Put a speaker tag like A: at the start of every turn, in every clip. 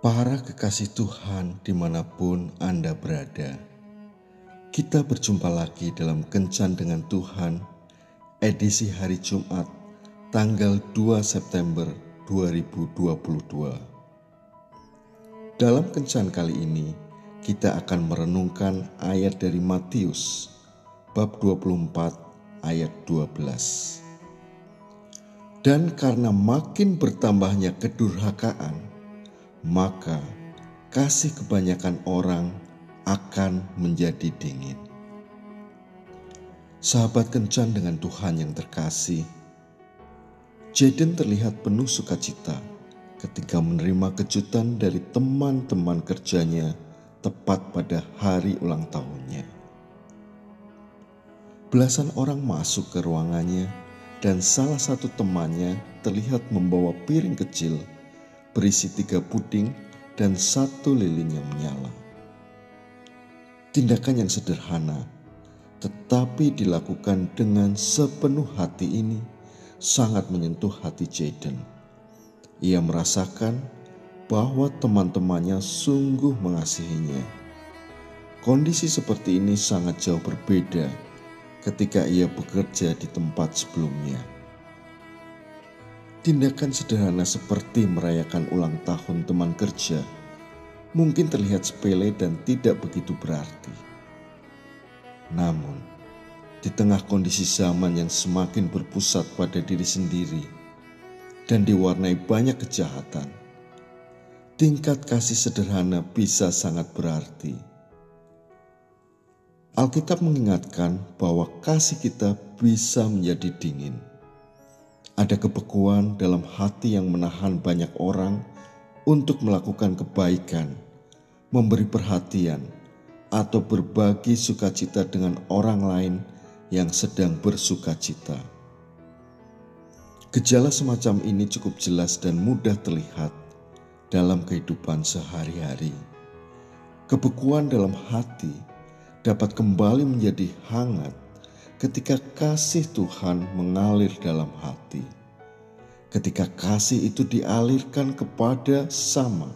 A: Para kekasih Tuhan di mana pun Anda berada, kita berjumpa lagi dalam Kencan dengan Tuhan, edisi hari Jumat, tanggal 2 September 2022. Dalam Kencan kali ini, kita akan merenungkan ayat dari Matius, bab 24, ayat 12. Dan karena makin bertambahnya kedurhakaan, maka kasih kebanyakan orang akan menjadi dingin. Sahabat kencan dengan Tuhan yang terkasih, Jaden terlihat penuh sukacita ketika menerima kejutan dari teman-teman kerjanya tepat pada hari ulang tahunnya. Belasan orang masuk ke ruangannya dan salah satu temannya terlihat membawa piring kecil berisi tiga puding dan satu lilin yang menyala. Tindakan yang sederhana, tetapi dilakukan dengan sepenuh hati ini sangat menyentuh hati Jaden. Ia merasakan bahwa teman-temannya sungguh mengasihinya. Kondisi seperti ini sangat jauh berbeda ketika ia bekerja di tempat sebelumnya. Tindakan sederhana seperti merayakan ulang tahun teman kerja mungkin terlihat sepele dan tidak begitu berarti. Namun, di tengah kondisi zaman yang semakin berpusat pada diri sendiri dan diwarnai banyak kejahatan, tingkat kasih sederhana bisa sangat berarti Alkitab mengingatkan bahwa kasih kita bisa menjadi dingin. Ada kebekuan dalam hati yang menahan banyak orang untuk melakukan kebaikan, memberi perhatian, atau berbagi sukacita dengan orang lain yang sedang bersukacita. Gejala semacam ini cukup jelas dan mudah terlihat dalam kehidupan sehari-hari. Kebekuan dalam hati dapat kembali menjadi hangat ketika kasih Tuhan mengalir dalam hati. Ketika kasih itu dialirkan kepada sama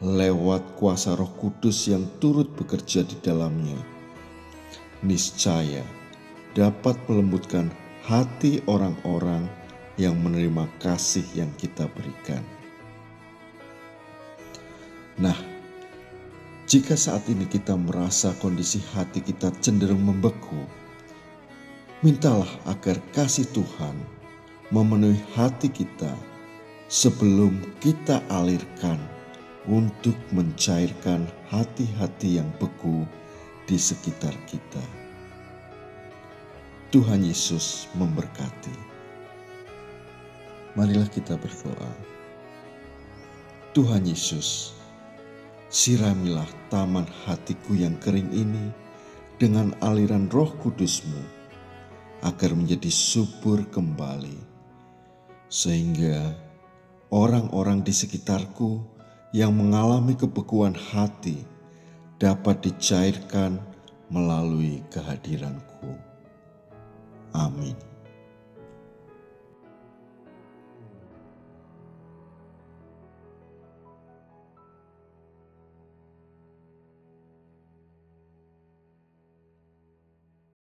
A: lewat kuasa Roh Kudus yang turut bekerja di dalamnya, niscaya dapat melembutkan hati orang-orang yang menerima kasih yang kita berikan. Nah, jika saat ini kita merasa kondisi hati kita cenderung membeku, mintalah agar kasih Tuhan memenuhi hati kita sebelum kita alirkan untuk mencairkan hati-hati yang beku di sekitar kita. Tuhan Yesus memberkati. Marilah kita berdoa. Tuhan Yesus, Siramilah taman hatiku yang kering ini dengan aliran roh kudusmu agar menjadi subur kembali. Sehingga orang-orang di sekitarku yang mengalami kebekuan hati dapat dicairkan melalui kehadiranku. Amin.